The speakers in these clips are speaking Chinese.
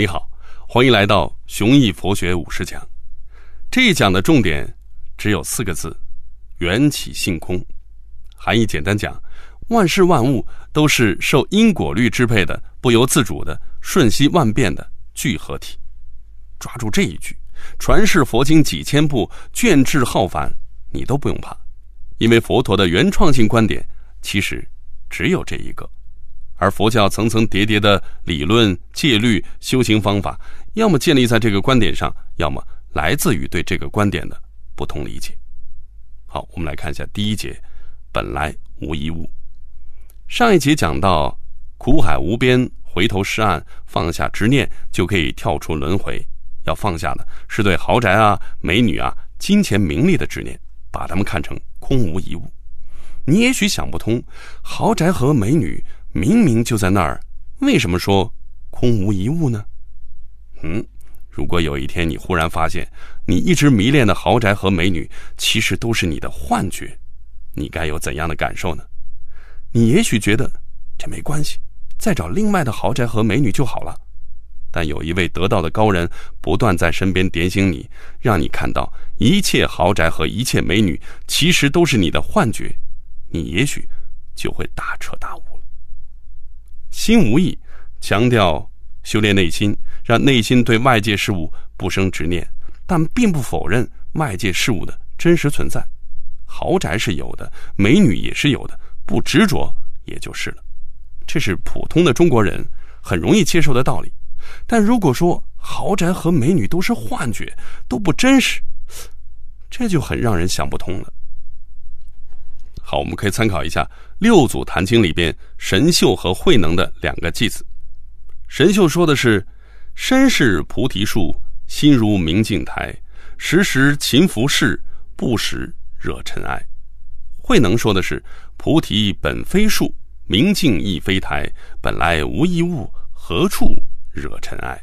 你好，欢迎来到雄毅佛学五十讲。这一讲的重点只有四个字：缘起性空。含义简单讲，万事万物都是受因果律支配的、不由自主的、瞬息万变的聚合体。抓住这一句，传世佛经几千部，卷帙浩繁，你都不用怕，因为佛陀的原创性观点其实只有这一个。而佛教层层叠叠的理论、戒律、修行方法，要么建立在这个观点上，要么来自于对这个观点的不同理解。好，我们来看一下第一节：本来无一物。上一节讲到，苦海无边，回头是岸，放下执念就可以跳出轮回。要放下的是对豪宅啊、美女啊、金钱名利的执念，把它们看成空无一物。你也许想不通，豪宅和美女。明明就在那儿，为什么说空无一物呢？嗯，如果有一天你忽然发现，你一直迷恋的豪宅和美女其实都是你的幻觉，你该有怎样的感受呢？你也许觉得这没关系，再找另外的豪宅和美女就好了。但有一位得道的高人不断在身边点醒你，让你看到一切豪宅和一切美女其实都是你的幻觉，你也许就会大彻大悟。心无意，强调修炼内心，让内心对外界事物不生执念，但并不否认外界事物的真实存在。豪宅是有的，美女也是有的，不执着也就是了。这是普通的中国人很容易接受的道理。但如果说豪宅和美女都是幻觉，都不真实，这就很让人想不通了。好，我们可以参考一下《六祖坛经》里边神秀和慧能的两个偈子。神秀说的是：“身是菩提树，心如明镜台，时时勤拂拭，不时惹尘埃。”慧能说的是：“菩提本非树，明镜亦非台，本来无一物，何处惹尘埃？”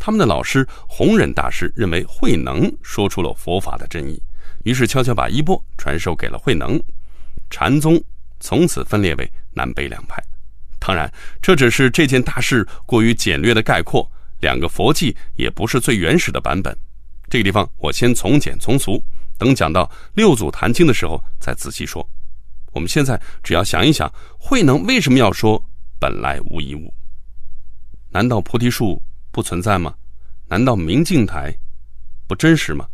他们的老师弘忍大师认为慧能说出了佛法的真意。于是悄悄把衣钵传授给了慧能，禅宗从此分裂为南北两派。当然，这只是这件大事过于简略的概括。两个佛迹也不是最原始的版本。这个地方我先从简从俗，等讲到六祖坛经的时候再仔细说。我们现在只要想一想，慧能为什么要说本来无一物？难道菩提树不存在吗？难道明镜台不真实吗？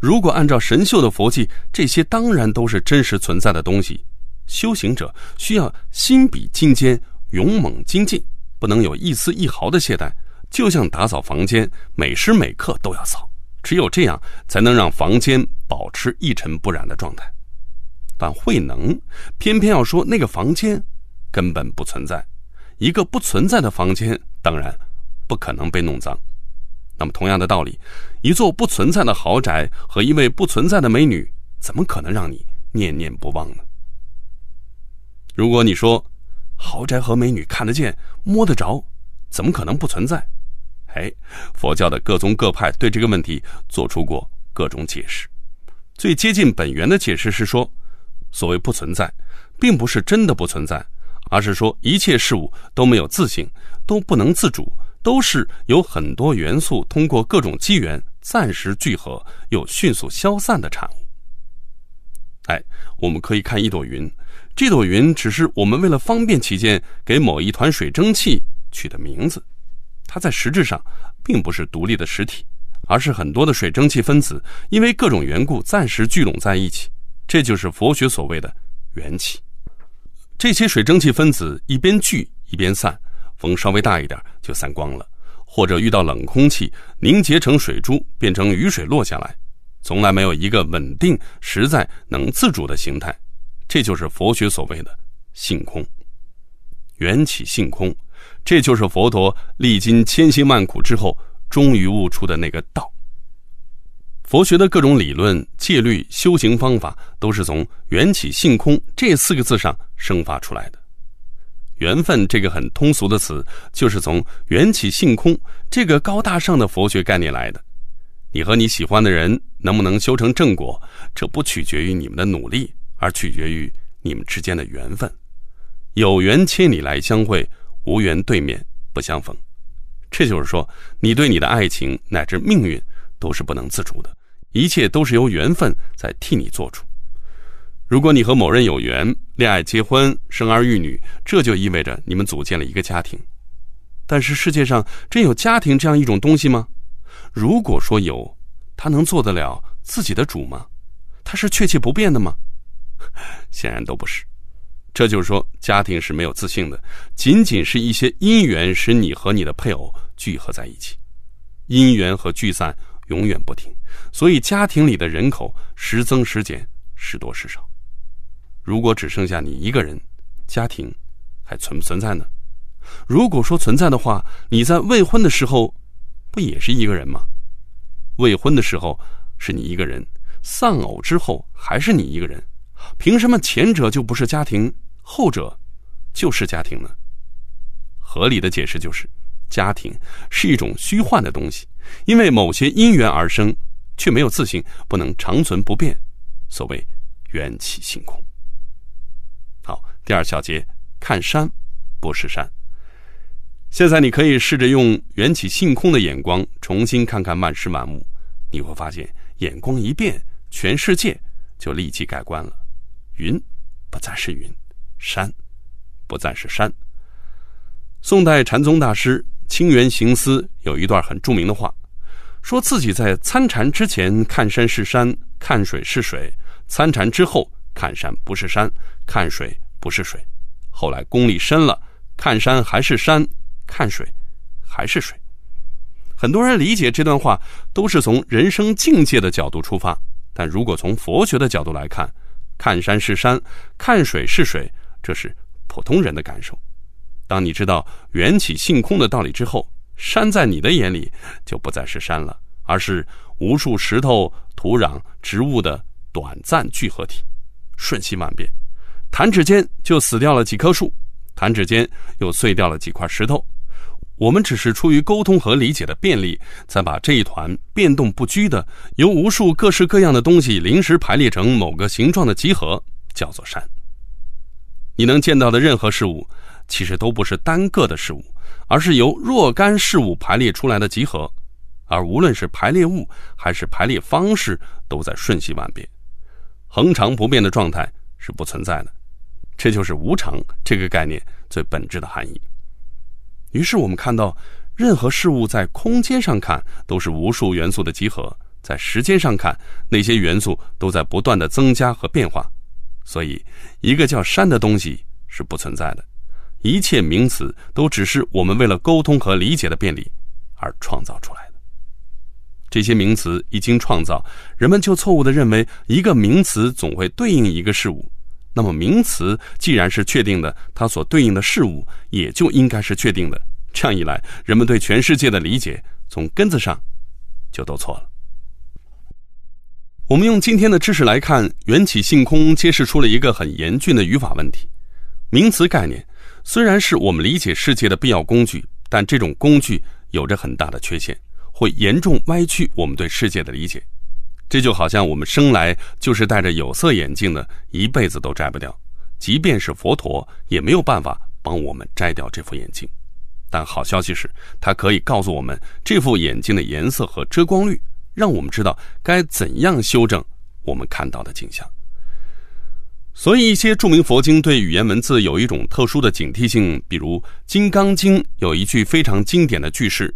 如果按照神秀的佛迹，这些当然都是真实存在的东西。修行者需要心比金坚，勇猛精进，不能有一丝一毫的懈怠。就像打扫房间，每时每刻都要扫，只有这样才能让房间保持一尘不染的状态。但慧能偏偏要说那个房间根本不存在，一个不存在的房间，当然不可能被弄脏。那么，同样的道理，一座不存在的豪宅和一位不存在的美女，怎么可能让你念念不忘呢？如果你说豪宅和美女看得见、摸得着，怎么可能不存在？哎，佛教的各宗各派对这个问题做出过各种解释。最接近本源的解释是说，所谓不存在，并不是真的不存在，而是说一切事物都没有自性，都不能自主。都是有很多元素通过各种机缘暂时聚合，又迅速消散的产物。哎，我们可以看一朵云，这朵云只是我们为了方便起见给某一团水蒸气取的名字，它在实质上并不是独立的实体，而是很多的水蒸气分子因为各种缘故暂时聚拢在一起，这就是佛学所谓的缘起。这些水蒸气分子一边聚一边散。风稍微大一点就散光了，或者遇到冷空气凝结成水珠，变成雨水落下来，从来没有一个稳定、实在、能自主的形态。这就是佛学所谓的性空，缘起性空，这就是佛陀历经千辛万苦之后终于悟出的那个道。佛学的各种理论、戒律、修行方法，都是从缘起性空这四个字上生发出来的。缘分这个很通俗的词，就是从缘起性空这个高大上的佛学概念来的。你和你喜欢的人能不能修成正果，这不取决于你们的努力，而取决于你们之间的缘分。有缘千里来相会，无缘对面不相逢。这就是说，你对你的爱情乃至命运都是不能自主的，一切都是由缘分在替你做主。如果你和某人有缘，恋爱、结婚、生儿育女，这就意味着你们组建了一个家庭。但是世界上真有家庭这样一种东西吗？如果说有，他能做得了自己的主吗？他是确切不变的吗？显然都不是。这就是说，家庭是没有自信的，仅仅是一些因缘使你和你的配偶聚合在一起，因缘和聚散永远不停，所以家庭里的人口时增时减，时多时少。如果只剩下你一个人，家庭还存不存在呢？如果说存在的话，你在未婚的时候不也是一个人吗？未婚的时候是你一个人，丧偶之后还是你一个人，凭什么前者就不是家庭？后者，就是家庭呢。合理的解释就是，家庭是一种虚幻的东西，因为某些因缘而生，却没有自性，不能长存不变。所谓缘起性空。第二小节，看山不是山。现在你可以试着用缘起性空的眼光重新看看万事万物，你会发现眼光一变，全世界就立即改观了。云不再是云。山，不再是山。宋代禅宗大师清源行思有一段很著名的话，说自己在参禅之前看山是山，看水是水；参禅之后看山不是山，看水不是水。后来功力深了，看山还是山，看水还是水。很多人理解这段话都是从人生境界的角度出发，但如果从佛学的角度来看，看山是山，看水是水。这是普通人的感受。当你知道缘起性空的道理之后，山在你的眼里就不再是山了，而是无数石头、土壤、植物的短暂聚合体，瞬息万变。弹指间就死掉了几棵树，弹指间又碎掉了几块石头。我们只是出于沟通和理解的便利，才把这一团变动不居的、由无数各式各样的东西临时排列成某个形状的集合，叫做山。你能见到的任何事物，其实都不是单个的事物，而是由若干事物排列出来的集合，而无论是排列物还是排列方式，都在瞬息万变，恒常不变的状态是不存在的。这就是无常这个概念最本质的含义。于是我们看到，任何事物在空间上看都是无数元素的集合，在时间上看，那些元素都在不断的增加和变化。所以，一个叫山的东西是不存在的，一切名词都只是我们为了沟通和理解的便利而创造出来的。这些名词一经创造，人们就错误的认为一个名词总会对应一个事物。那么，名词既然是确定的，它所对应的事物也就应该是确定的。这样一来，人们对全世界的理解从根子上就都错了。我们用今天的知识来看，缘起性空揭示出了一个很严峻的语法问题。名词概念虽然是我们理解世界的必要工具，但这种工具有着很大的缺陷，会严重歪曲我们对世界的理解。这就好像我们生来就是戴着有色眼镜的，一辈子都摘不掉。即便是佛陀，也没有办法帮我们摘掉这副眼镜。但好消息是，它可以告诉我们这副眼镜的颜色和遮光率。让我们知道该怎样修正我们看到的景象。所以，一些著名佛经对语言文字有一种特殊的警惕性，比如《金刚经》有一句非常经典的句式：“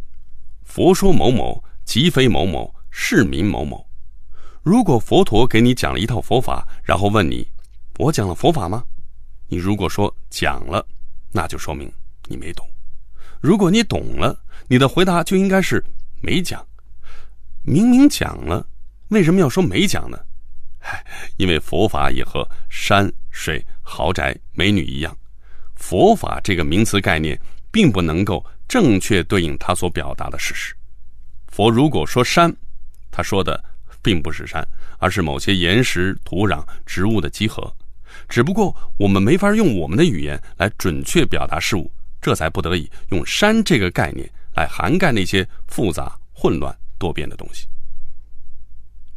佛说某某，即非某某，是名某某。”如果佛陀给你讲了一套佛法，然后问你：“我讲了佛法吗？”你如果说讲了，那就说明你没懂；如果你懂了，你的回答就应该是没讲。明明讲了，为什么要说没讲呢？嗨，因为佛法也和山水、豪宅、美女一样，佛法这个名词概念并不能够正确对应它所表达的事实。佛如果说山，他说的并不是山，而是某些岩石、土壤、植物的集合。只不过我们没法用我们的语言来准确表达事物，这才不得已用山这个概念来涵盖那些复杂、混乱。多变的东西，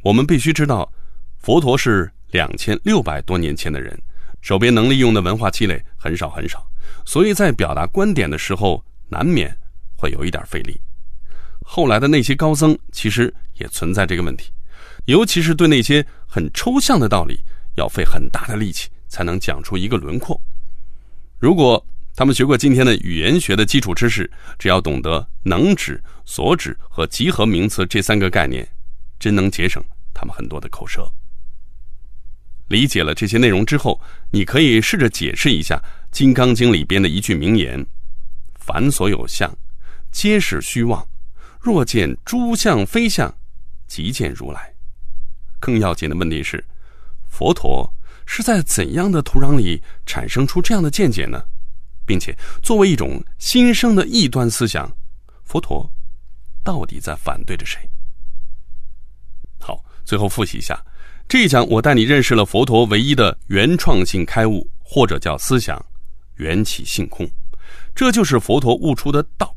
我们必须知道，佛陀是两千六百多年前的人，手边能利用的文化积累很少很少，所以在表达观点的时候，难免会有一点费力。后来的那些高僧其实也存在这个问题，尤其是对那些很抽象的道理，要费很大的力气才能讲出一个轮廓。如果他们学过今天的语言学的基础知识，只要懂得能指、所指和集合名词这三个概念，真能节省他们很多的口舌。理解了这些内容之后，你可以试着解释一下《金刚经》里边的一句名言：“凡所有相，皆是虚妄。若见诸相非相，即见如来。”更要紧的问题是，佛陀是在怎样的土壤里产生出这样的见解呢？并且作为一种新生的异端思想，佛陀到底在反对着谁？好，最后复习一下。这一讲，我带你认识了佛陀唯一的原创性开悟，或者叫思想——缘起性空。这就是佛陀悟出的道。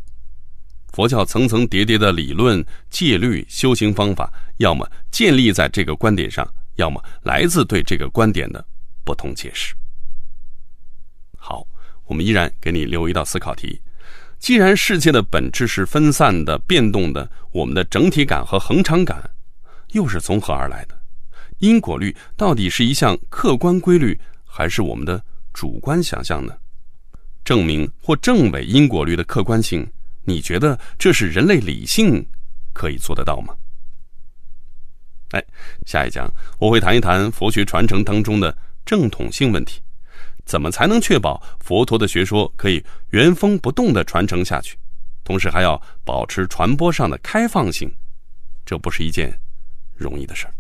佛教层层叠叠的理论、戒律、修行方法，要么建立在这个观点上，要么来自对这个观点的不同解释。好，我们依然给你留一道思考题：既然世界的本质是分散的、变动的，我们的整体感和恒常感又是从何而来的？因果律到底是一项客观规律，还是我们的主观想象呢？证明或证伪因果律的客观性，你觉得这是人类理性可以做得到吗？哎，下一讲我会谈一谈佛学传承当中的正统性问题，怎么才能确保佛陀的学说可以原封不动的传承下去，同时还要保持传播上的开放性？这不是一件容易的事儿。